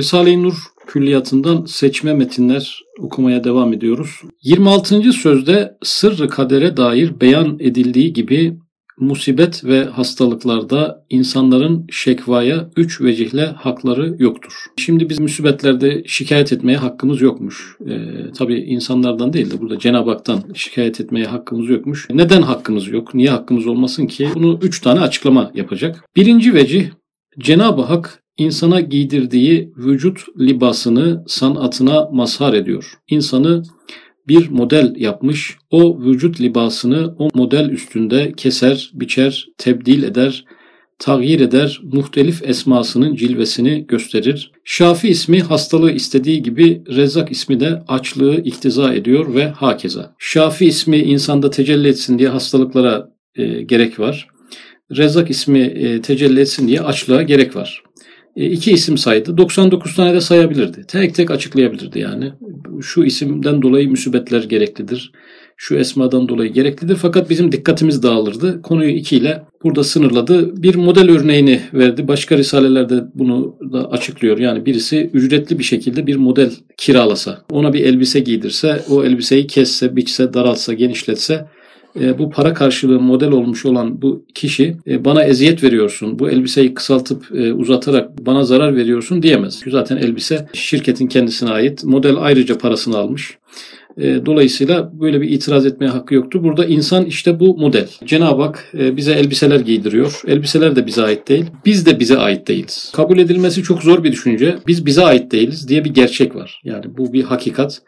Risale-i Nur külliyatından seçme metinler okumaya devam ediyoruz. 26. sözde sırrı kadere dair beyan edildiği gibi musibet ve hastalıklarda insanların şekvaya üç vecihle hakları yoktur. Şimdi biz musibetlerde şikayet etmeye hakkımız yokmuş. Ee, tabii insanlardan değil de burada Cenab-ı Hak'tan şikayet etmeye hakkımız yokmuş. Neden hakkımız yok? Niye hakkımız olmasın ki? Bunu üç tane açıklama yapacak. Birinci vecih Cenab-ı Hak insana giydirdiği vücut libasını sanatına mazhar ediyor. İnsanı bir model yapmış. O vücut libasını o model üstünde keser, biçer, tebdil eder, tağyir eder, muhtelif esmasının cilvesini gösterir. Şafi ismi hastalığı istediği gibi Rezzak ismi de açlığı iktiza ediyor ve hakeza. Şafi ismi insanda tecelli etsin diye hastalıklara e, gerek var. Rezzak ismi e, tecelli etsin diye açlığa gerek var. E, iki isim saydı. 99 tane de sayabilirdi. Tek tek açıklayabilirdi yani. Şu isimden dolayı müsibetler gereklidir. Şu esmadan dolayı gereklidir. Fakat bizim dikkatimiz dağılırdı. Konuyu iki ile burada sınırladı. Bir model örneğini verdi. Başka risalelerde bunu da açıklıyor. Yani birisi ücretli bir şekilde bir model kiralasa, ona bir elbise giydirse, o elbiseyi kesse, biçse, daraltsa, genişletse e, bu para karşılığı model olmuş olan bu kişi e, bana eziyet veriyorsun, bu elbiseyi kısaltıp e, uzatarak bana zarar veriyorsun diyemez. Zaten elbise şirketin kendisine ait. Model ayrıca parasını almış. E, dolayısıyla böyle bir itiraz etmeye hakkı yoktu. Burada insan işte bu model. Cenab-ı Hak e, bize elbiseler giydiriyor. Elbiseler de bize ait değil. Biz de bize ait değiliz. Kabul edilmesi çok zor bir düşünce. Biz bize ait değiliz diye bir gerçek var. Yani bu bir hakikat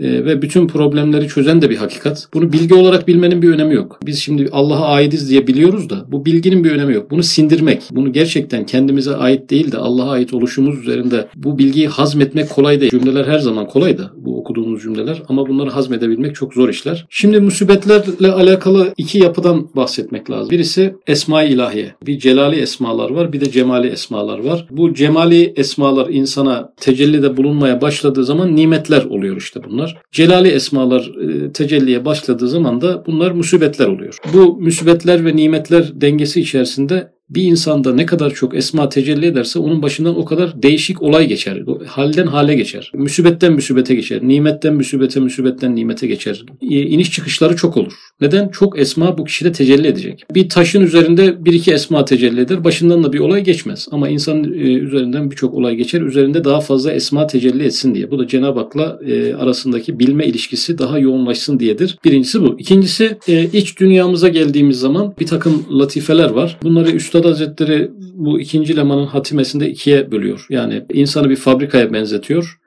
e, ve bütün problemleri çözen de bir hakikat. Bunu bilgi olarak bilmenin bir önemi yok. Biz şimdi Allah'a aitiz diye biliyoruz da bu bilginin bir önemi yok. Bunu sindirmek, bunu gerçekten kendimize ait değil de Allah'a ait oluşumuz üzerinde bu bilgiyi hazmetmek kolay değil. Cümleler her zaman kolay da bu okuduğumuz cümleler ama bunları hazmedebilmek çok zor işler. Şimdi musibetlerle alakalı iki yapıdan bahsetmek lazım. Birisi Esma-i İlahiye. Bir celali esmalar var, bir de cemali esmalar var. Bu cemali esmalar insana tecellide bulunmaya başladığı zaman nimetler oluyor işte bunlar esmalar. Celali esmalar e, tecelliye başladığı zaman da bunlar musibetler oluyor. Bu musibetler ve nimetler dengesi içerisinde bir insanda ne kadar çok esma tecelli ederse onun başından o kadar değişik olay geçer. Halden hale geçer. Müsibetten müsibete geçer. Nimetten müsibete, müsibetten nimete geçer. İniş çıkışları çok olur. Neden? Çok esma bu kişide tecelli edecek. Bir taşın üzerinde bir iki esma tecelli eder. Başından da bir olay geçmez. Ama insan e, üzerinden birçok olay geçer. Üzerinde daha fazla esma tecelli etsin diye. Bu da Cenab-ı Hak'la e, arasındaki bilme ilişkisi daha yoğunlaşsın diyedir. Birincisi bu. İkincisi e, iç dünyamıza geldiğimiz zaman bir takım latifeler var. Bunları Üstad Hazretleri bu ikinci lemanın hatimesinde ikiye bölüyor. Yani insanı bir fabrikaya benzetiyor.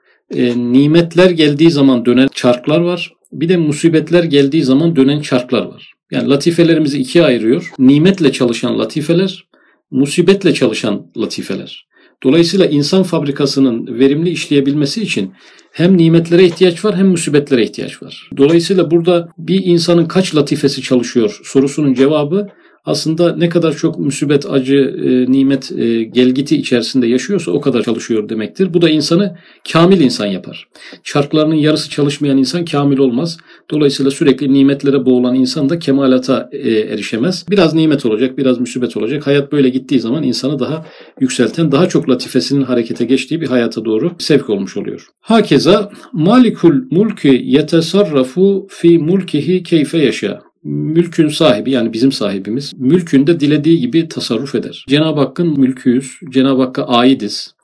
nimetler geldiği zaman dönen çarklar var. Bir de musibetler geldiği zaman dönen çarklar var. Yani latifelerimizi ikiye ayırıyor. Nimetle çalışan latifeler, musibetle çalışan latifeler. Dolayısıyla insan fabrikasının verimli işleyebilmesi için hem nimetlere ihtiyaç var hem musibetlere ihtiyaç var. Dolayısıyla burada bir insanın kaç latifesi çalışıyor sorusunun cevabı aslında ne kadar çok müsibet, acı, e, nimet, e, gelgiti içerisinde yaşıyorsa o kadar çalışıyor demektir. Bu da insanı kamil insan yapar. Çarklarının yarısı çalışmayan insan kamil olmaz. Dolayısıyla sürekli nimetlere boğulan insan da kemalata e, erişemez. Biraz nimet olacak, biraz müsibet olacak. Hayat böyle gittiği zaman insanı daha yükselten, daha çok latifesinin harekete geçtiği bir hayata doğru sevk olmuş oluyor. Hakeza malikul mulki yetesarrafu fi mulkihi keyfe yaşa mülkün sahibi yani bizim sahibimiz mülkünde dilediği gibi tasarruf eder. Cenab-ı Hakk'ın mülküyüz, Cenab-ı Hakk'a aidiz.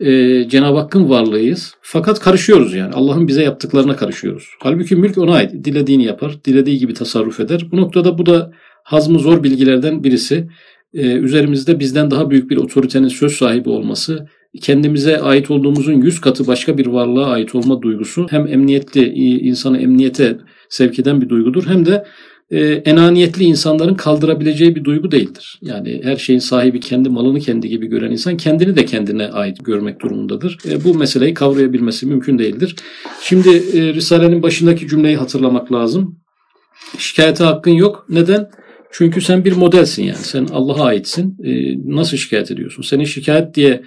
Ee, Cenab-ı Hakk'ın varlığıyız. Fakat karışıyoruz yani. Allah'ın bize yaptıklarına karışıyoruz. Halbuki mülk ona ait. Dilediğini yapar, dilediği gibi tasarruf eder. Bu noktada bu da hazmı zor bilgilerden birisi. Ee, üzerimizde bizden daha büyük bir otoritenin söz sahibi olması, kendimize ait olduğumuzun yüz katı başka bir varlığa ait olma duygusu hem emniyetli insanı emniyete sevk eden bir duygudur hem de e, enaniyetli insanların kaldırabileceği bir duygu değildir. Yani her şeyin sahibi kendi malını kendi gibi gören insan kendini de kendine ait görmek durumundadır. E, bu meseleyi kavrayabilmesi mümkün değildir. Şimdi e, Risale'nin başındaki cümleyi hatırlamak lazım. Şikayete hakkın yok. Neden? Çünkü sen bir modelsin yani. Sen Allah'a aitsin. E, nasıl şikayet ediyorsun? Senin şikayet diye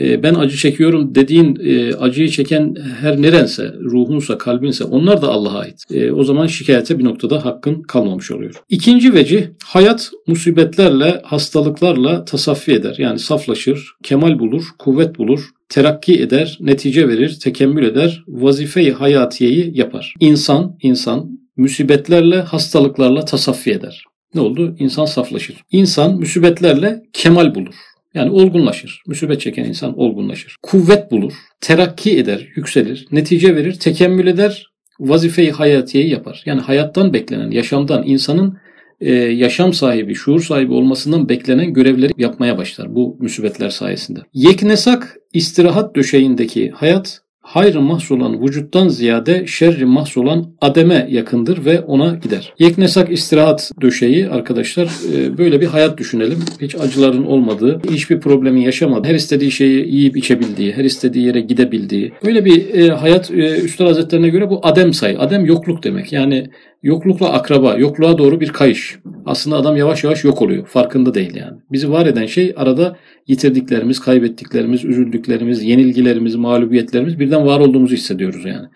e, ben acı çekiyorum dediğin e, acıyı çeken her nerense, ruhunsa, kalbinse onlar da Allah'a ait. E, o zaman şikayete bir noktada hakkın kalmamış oluyor. İkinci veci hayat musibetlerle, hastalıklarla tasaffi eder. Yani saflaşır, kemal bulur, kuvvet bulur, terakki eder, netice verir, tekemmül eder, vazife-i hayatiyeyi yapar. İnsan, insan musibetlerle, hastalıklarla tasaffi eder. Ne oldu? İnsan saflaşır. İnsan musibetlerle kemal bulur. Yani olgunlaşır. Müsibet çeken insan olgunlaşır. Kuvvet bulur, terakki eder, yükselir, netice verir, tekemmül eder, vazifeyi hayatiyeyi yapar. Yani hayattan beklenen, yaşamdan, insanın e, yaşam sahibi, şuur sahibi olmasından beklenen görevleri yapmaya başlar bu müsibetler sayesinde. Yeknesak istirahat döşeğindeki hayat hayrı mahsulan vücuttan ziyade şerri mahsulan ademe yakındır ve ona gider. Yeknesak istirahat döşeği arkadaşlar e, böyle bir hayat düşünelim. Hiç acıların olmadığı, hiçbir problemin yaşamadığı, her istediği şeyi yiyip içebildiği, her istediği yere gidebildiği. Böyle bir e, hayat e, Üstad Hazretlerine göre bu adem sayı. Adem yokluk demek. Yani yoklukla akraba, yokluğa doğru bir kayış. Aslında adam yavaş yavaş yok oluyor. Farkında değil yani. Bizi var eden şey arada yitirdiklerimiz, kaybettiklerimiz, üzüldüklerimiz, yenilgilerimiz, mağlubiyetlerimiz birden var olduğumuzu hissediyoruz yani.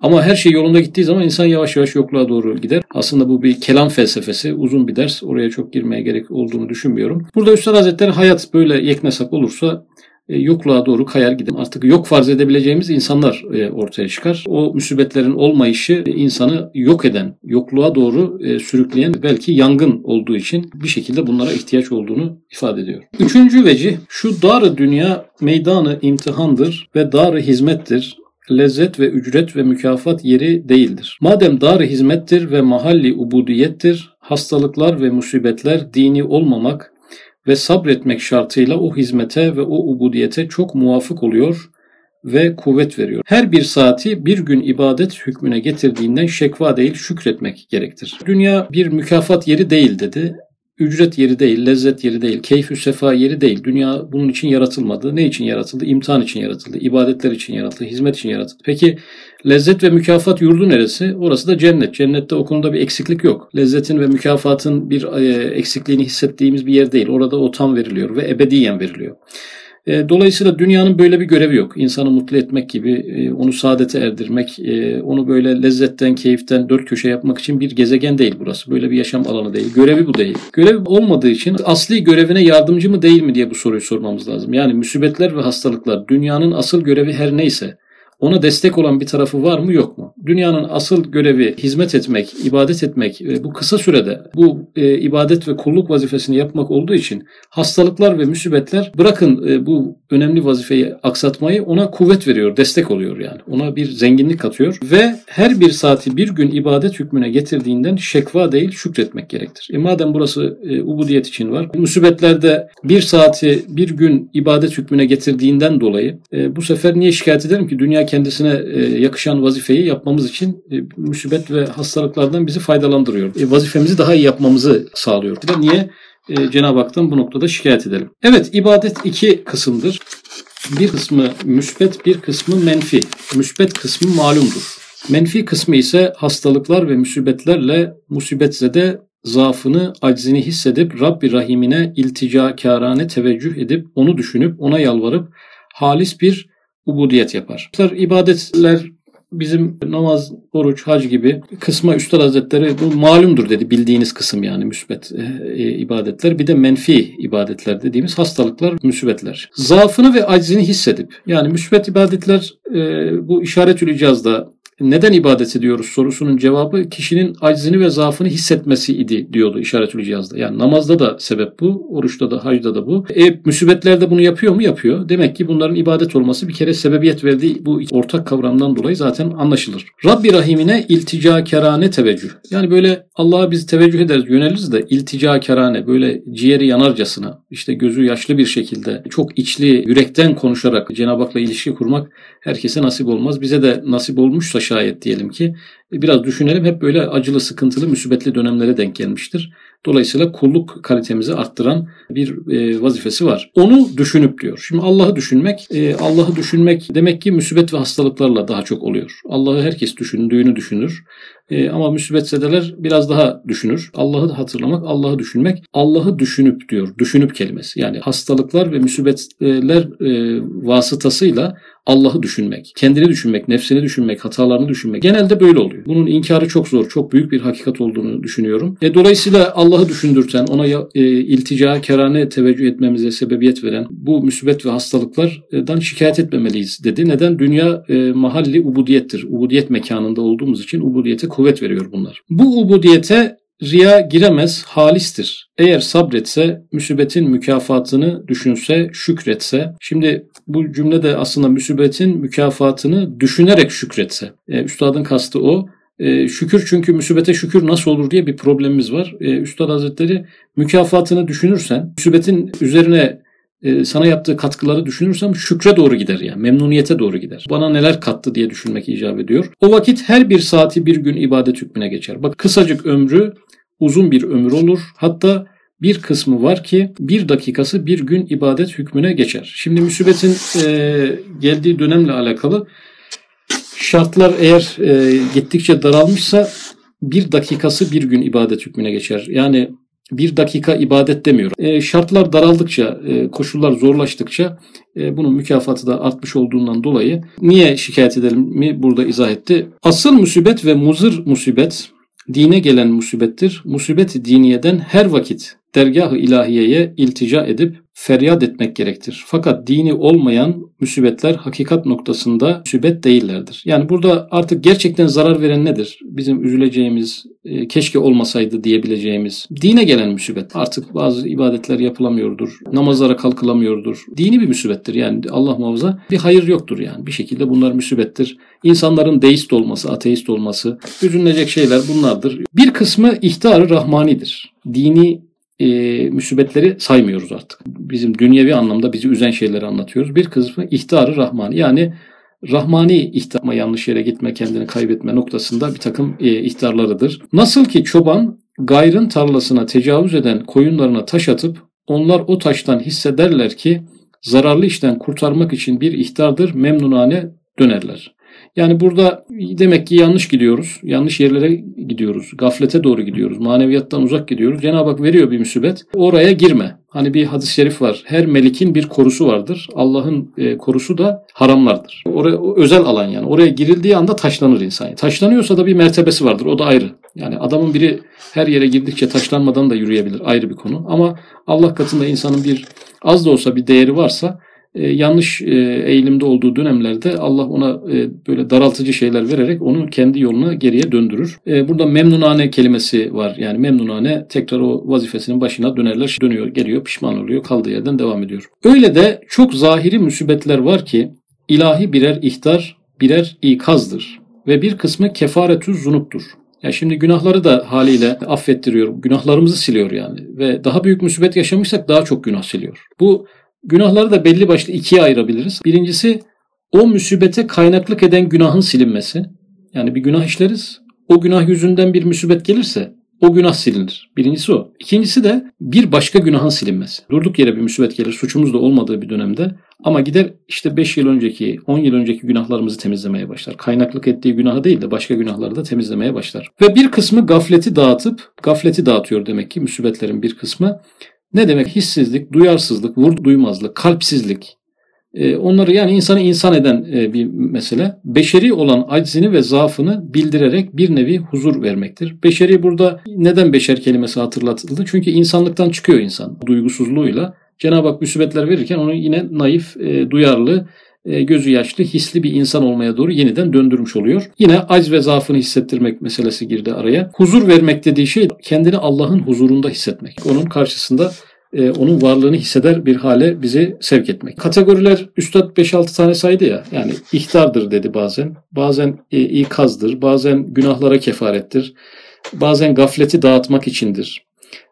Ama her şey yolunda gittiği zaman insan yavaş yavaş yokluğa doğru gider. Aslında bu bir kelam felsefesi, uzun bir ders. Oraya çok girmeye gerek olduğunu düşünmüyorum. Burada Üstad Hazretleri hayat böyle yeknesak olursa yokluğa doğru kayar gider. Artık yok farz edebileceğimiz insanlar e, ortaya çıkar. O müsibetlerin olmayışı e, insanı yok eden, yokluğa doğru sürükleyen belki yangın olduğu için bir şekilde bunlara ihtiyaç olduğunu ifade ediyor. Üçüncü veci şu dar dünya meydanı imtihandır ve dar hizmettir lezzet ve ücret ve mükafat yeri değildir. Madem dar hizmettir ve mahalli ubudiyettir, hastalıklar ve musibetler dini olmamak ve sabretmek şartıyla o hizmete ve o ubudiyete çok muvafık oluyor ve kuvvet veriyor. Her bir saati bir gün ibadet hükmüne getirdiğinden şekva değil şükretmek gerektir. Dünya bir mükafat yeri değil dedi. Ücret yeri değil, lezzet yeri değil, keyfü sefa yeri değil. Dünya bunun için yaratılmadı. Ne için yaratıldı? İmtihan için yaratıldı, ibadetler için yaratıldı, hizmet için yaratıldı. Peki lezzet ve mükafat yurdu neresi? Orası da cennet. Cennette o konuda bir eksiklik yok. Lezzetin ve mükafatın bir e, eksikliğini hissettiğimiz bir yer değil. Orada o tam veriliyor ve ebediyen veriliyor. E, dolayısıyla dünyanın böyle bir görevi yok. İnsanı mutlu etmek gibi, e, onu saadete erdirmek, onu böyle lezzetten, keyiften dört köşe yapmak için bir gezegen değil burası. Böyle bir yaşam alanı değil. Görevi bu değil. Görev olmadığı için asli görevine yardımcı mı değil mi diye bu soruyu sormamız lazım. Yani müsibetler ve hastalıklar dünyanın asıl görevi her neyse ona destek olan bir tarafı var mı yok mu? Dünyanın asıl görevi hizmet etmek, ibadet etmek bu kısa sürede bu e, ibadet ve kulluk vazifesini yapmak olduğu için hastalıklar ve müsibetler bırakın e, bu önemli vazifeyi aksatmayı ona kuvvet veriyor, destek oluyor yani. Ona bir zenginlik katıyor ve her bir saati bir gün ibadet hükmüne getirdiğinden şekva değil şükretmek gerektir. E madem burası e, ubudiyet için var, musibetlerde bir saati bir gün ibadet hükmüne getirdiğinden dolayı e, bu sefer niye şikayet ederim ki dünya kendisine e, yakışan vazifeyi yapmamız için e, musibet ve hastalıklardan bizi faydalandırıyor. E, vazifemizi daha iyi yapmamızı sağlıyor. Niye? Cenab-ı Hak'tan bu noktada şikayet edelim. Evet ibadet iki kısımdır. Bir kısmı müsbet, bir kısmı menfi. Müsbet kısmı malumdur. Menfi kısmı ise hastalıklar ve musibetlerle musibetzede zaafını, aczini hissedip Rabbi Rahim'ine iltica kârane teveccüh edip onu düşünüp ona yalvarıp halis bir ubudiyet yapar. İbadetler bizim namaz, oruç, hac gibi kısma Üstad Hazretleri bu malumdur dedi bildiğiniz kısım yani müsbet e, e, ibadetler. Bir de menfi ibadetler dediğimiz hastalıklar, müsbetler. Zaafını ve aczini hissedip yani müsbet ibadetler e, bu işaretül icazda neden ibadet ediyoruz sorusunun cevabı kişinin aczini ve zaafını hissetmesi idi diyordu işaretül cihazda. Yani namazda da sebep bu, oruçta da, hacda da bu. E müsibetlerde bunu yapıyor mu? Yapıyor. Demek ki bunların ibadet olması bir kere sebebiyet verdiği bu ortak kavramdan dolayı zaten anlaşılır. Rabbi Rahim'ine iltica kerane teveccüh. Yani böyle Allah'a biz teveccüh ederiz, yöneliriz de iltica kerane böyle ciğeri yanarcasına işte gözü yaşlı bir şekilde çok içli, yürekten konuşarak Cenab-ı Hak'la ilişki kurmak herkese nasip olmaz. Bize de nasip olmuşsa şayet diyelim ki biraz düşünelim hep böyle acılı, sıkıntılı, müsibetli dönemlere denk gelmiştir. Dolayısıyla kulluk kalitemizi arttıran bir e, vazifesi var. Onu düşünüp diyor. Şimdi Allah'ı düşünmek, e, Allah'ı düşünmek demek ki müsibet ve hastalıklarla daha çok oluyor. Allah'ı herkes düşündüğünü düşünür. E, ama müsibetsedeler biraz daha düşünür. Allah'ı hatırlamak, Allah'ı düşünmek. Allah'ı düşünüp diyor. Düşünüp kelimesi. Yani hastalıklar ve müsibetler e, vasıtasıyla Allah'ı düşünmek, kendini düşünmek, nefsini düşünmek, hatalarını düşünmek. Genelde böyle oluyor. Bunun inkarı çok zor, çok büyük bir hakikat olduğunu düşünüyorum. E, dolayısıyla Allah'ı düşündürten, ona e, iltica, kerane teveccüh etmemize sebebiyet veren bu müsibet ve hastalıklardan şikayet etmemeliyiz dedi. Neden? Dünya e, mahalli ubudiyettir. Ubudiyet mekanında olduğumuz için ubudiyete kuvvet veriyor bunlar. Bu ubudiyete Riya giremez, halistir. Eğer sabretse, müsibetin mükafatını düşünse, şükretse. Şimdi bu cümlede aslında müsibetin mükafatını düşünerek şükretse. E, üstadın kastı o. E, şükür çünkü müsibete şükür nasıl olur diye bir problemimiz var. E, Üstad Hazretleri mükafatını düşünürsen, müsibetin üzerine e, sana yaptığı katkıları düşünürsem şükre doğru gider yani memnuniyete doğru gider. Bana neler kattı diye düşünmek icap ediyor. O vakit her bir saati bir gün ibadet hükmüne geçer. Bak kısacık ömrü uzun bir ömür olur. Hatta bir kısmı var ki bir dakikası bir gün ibadet hükmüne geçer. Şimdi müsibetin e, geldiği dönemle alakalı şartlar eğer e, gittikçe daralmışsa bir dakikası bir gün ibadet hükmüne geçer. Yani bir dakika ibadet demiyor. E, şartlar daraldıkça, e, koşullar zorlaştıkça e, bunun mükafatı da artmış olduğundan dolayı niye şikayet edelim mi burada izah etti. Asıl musibet ve muzır musibet dine gelen musibettir. Musibet diniyeden her vakit dergah-ı ilahiyeye iltica edip feryat etmek gerektir. Fakat dini olmayan müsibetler hakikat noktasında müsibet değillerdir. Yani burada artık gerçekten zarar veren nedir? Bizim üzüleceğimiz, e, keşke olmasaydı diyebileceğimiz dine gelen müsibet. Artık bazı ibadetler yapılamıyordur, namazlara kalkılamıyordur. Dini bir müsibettir yani Allah muhafaza bir hayır yoktur yani. Bir şekilde bunlar müsibettir. İnsanların deist olması, ateist olması, üzülecek şeyler bunlardır. Bir kısmı ihtar-ı rahmanidir. Dini e, müsibetleri saymıyoruz artık. Bizim dünyevi anlamda bizi üzen şeyleri anlatıyoruz. Bir kısmı ihtarı rahmani yani rahmani ihtarma yanlış yere gitme kendini kaybetme noktasında bir takım e, ihtarlarıdır. Nasıl ki çoban gayrın tarlasına tecavüz eden koyunlarına taş atıp onlar o taştan hissederler ki zararlı işten kurtarmak için bir ihtardır memnunane dönerler. Yani burada demek ki yanlış gidiyoruz. Yanlış yerlere gidiyoruz. Gaflete doğru gidiyoruz. Maneviyattan uzak gidiyoruz. Cenab-ı Hak veriyor bir müsibet. Oraya girme. Hani bir hadis-i şerif var. Her melikin bir korusu vardır. Allah'ın e, korusu da haramlardır. Oraya özel alan yani. Oraya girildiği anda taşlanır insan. Taşlanıyorsa da bir mertebesi vardır. O da ayrı. Yani adamın biri her yere girdikçe taşlanmadan da yürüyebilir. Ayrı bir konu. Ama Allah katında insanın bir az da olsa bir değeri varsa e, yanlış e, eğilimde olduğu dönemlerde Allah ona e, böyle daraltıcı şeyler vererek onu kendi yoluna geriye döndürür. Burada memnunane kelimesi var. Yani memnunane tekrar o vazifesinin başına dönerler, dönüyor, geliyor, pişman oluyor, kaldığı yerden devam ediyor. Öyle de çok zahiri musibetler var ki ilahi birer ihtar, birer ikazdır ve bir kısmı kefaretü zunuptur. Ya şimdi günahları da haliyle affettiriyor. Günahlarımızı siliyor yani. Ve daha büyük musibet yaşamışsak daha çok günah siliyor. Bu Günahları da belli başlı ikiye ayırabiliriz. Birincisi o müsibete kaynaklık eden günahın silinmesi. Yani bir günah işleriz. O günah yüzünden bir müsibet gelirse o günah silinir. Birincisi o. İkincisi de bir başka günahın silinmesi. Durduk yere bir müsibet gelir. Suçumuz da olmadığı bir dönemde. Ama gider işte 5 yıl önceki, 10 yıl önceki günahlarımızı temizlemeye başlar. Kaynaklık ettiği günahı değil de başka günahları da temizlemeye başlar. Ve bir kısmı gafleti dağıtıp, gafleti dağıtıyor demek ki müsibetlerin bir kısmı. Ne demek? Hissizlik, duyarsızlık, vur duymazlık, kalpsizlik. Ee, onları yani insanı insan eden e, bir mesele. Beşeri olan aczini ve zaafını bildirerek bir nevi huzur vermektir. Beşeri burada neden beşer kelimesi hatırlatıldı? Çünkü insanlıktan çıkıyor insan duygusuzluğuyla. Cenab-ı Hak müsibetler verirken onu yine naif, e, duyarlı, e, gözü yaşlı, hisli bir insan olmaya doğru yeniden döndürmüş oluyor. Yine acz ve zaafını hissettirmek meselesi girdi araya. Huzur vermek dediği şey kendini Allah'ın huzurunda hissetmek. Onun karşısında e, onun varlığını hisseder bir hale bizi sevk etmek. Kategoriler Üstad 5-6 tane saydı ya. Yani ihtardır dedi bazen. Bazen e, ikazdır. Bazen günahlara kefarettir. Bazen gafleti dağıtmak içindir.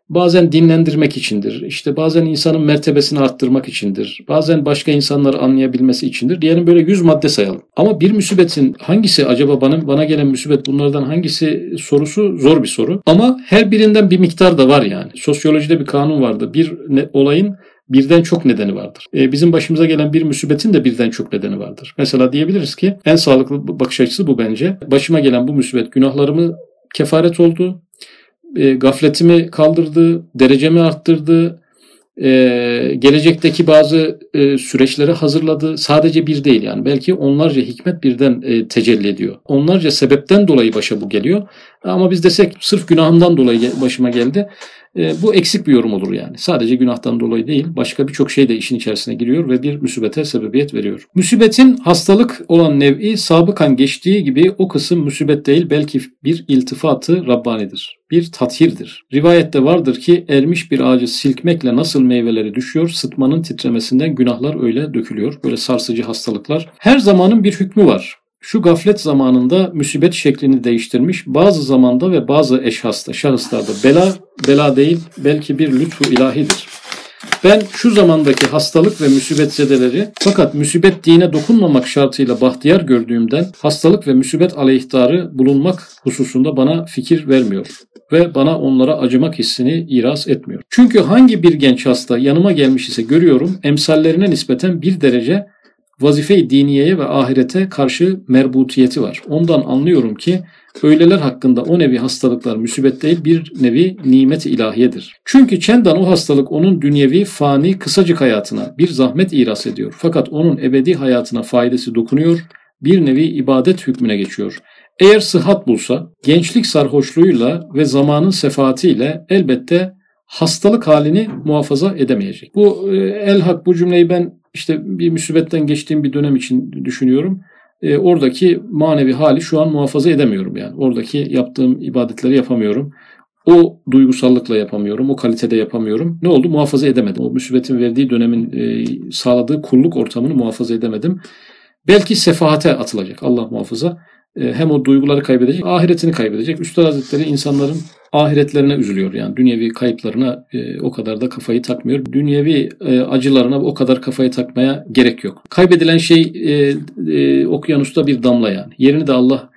Bazen dinlendirmek içindir. İşte bazen insanın mertebesini arttırmak içindir. Bazen başka insanları anlayabilmesi içindir. Diyelim böyle 100 madde sayalım. Ama bir musibetin hangisi acaba bana, bana gelen musibet bunlardan hangisi sorusu zor bir soru. Ama her birinden bir miktar da var yani. Sosyolojide bir kanun vardı. Bir olayın birden çok nedeni vardır. E, bizim başımıza gelen bir musibetin de birden çok nedeni vardır. Mesela diyebiliriz ki en sağlıklı bakış açısı bu bence. Başıma gelen bu musibet günahlarımı kefaret oldu e, gafletimi kaldırdı, derecemi arttırdı, e, gelecekteki bazı e, süreçleri hazırladı. Sadece bir değil yani belki onlarca hikmet birden e, tecelli ediyor. Onlarca sebepten dolayı başa bu geliyor. Ama biz desek sırf günahımdan dolayı başıma geldi. E, bu eksik bir yorum olur yani. Sadece günahtan dolayı değil, başka birçok şey de işin içerisine giriyor ve bir müsibete sebebiyet veriyor. Müsibetin hastalık olan nevi sabıkan geçtiği gibi o kısım müsibet değil, belki bir iltifatı Rabbanidir. Bir tathirdir. Rivayette vardır ki ermiş bir ağacı silkmekle nasıl meyveleri düşüyor, sıtmanın titremesinden günahlar öyle dökülüyor. Böyle sarsıcı hastalıklar. Her zamanın bir hükmü var şu gaflet zamanında musibet şeklini değiştirmiş. Bazı zamanda ve bazı eşhasta, şahıslarda bela, bela değil belki bir lütfu ilahidir. Ben şu zamandaki hastalık ve musibet zedeleri fakat musibet dine dokunmamak şartıyla bahtiyar gördüğümden hastalık ve musibet aleyhtarı bulunmak hususunda bana fikir vermiyor ve bana onlara acımak hissini iraz etmiyor. Çünkü hangi bir genç hasta yanıma gelmiş ise görüyorum emsallerine nispeten bir derece vazife-i diniyeye ve ahirete karşı merbutiyeti var. Ondan anlıyorum ki öyleler hakkında o nevi hastalıklar müsibet değil bir nevi nimet ilahiyedir. Çünkü çendan o hastalık onun dünyevi, fani, kısacık hayatına bir zahmet iras ediyor. Fakat onun ebedi hayatına faydası dokunuyor, bir nevi ibadet hükmüne geçiyor. Eğer sıhhat bulsa, gençlik sarhoşluğuyla ve zamanın sefaatiyle elbette hastalık halini muhafaza edemeyecek. Bu e, elhak bu cümleyi ben işte bir musibetten geçtiğim bir dönem için düşünüyorum. E, oradaki manevi hali şu an muhafaza edemiyorum yani. Oradaki yaptığım ibadetleri yapamıyorum. O duygusallıkla yapamıyorum, o kalitede yapamıyorum. Ne oldu? Muhafaza edemedim. O musibetin verdiği dönemin e, sağladığı kulluk ortamını muhafaza edemedim. Belki sefahate atılacak Allah muhafaza. E, hem o duyguları kaybedecek, ahiretini kaybedecek. Üstad Hazretleri insanların ahiretlerine üzülüyor. Yani dünyevi kayıplarına e, o kadar da kafayı takmıyor. Dünyevi e, acılarına o kadar kafayı takmaya gerek yok. Kaybedilen şey okyanusta bir damla yani. Yerini de Allah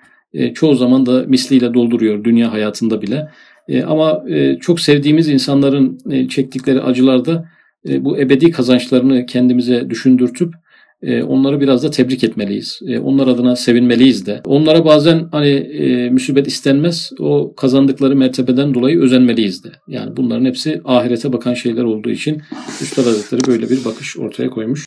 çoğu zaman da misliyle dolduruyor dünya hayatında bile. Ama çok sevdiğimiz insanların çektikleri acılarda e, bu ebedi kazançlarını kendimize düşündürtüp e, onları biraz da tebrik etmeliyiz. E, onlar adına sevinmeliyiz de. Onlara bazen hani e, müsibet istenmez. O kazandıkları mertebeden dolayı özenmeliyiz de. Yani bunların hepsi ahirete bakan şeyler olduğu için Üstad Hazretleri böyle bir bakış ortaya koymuş.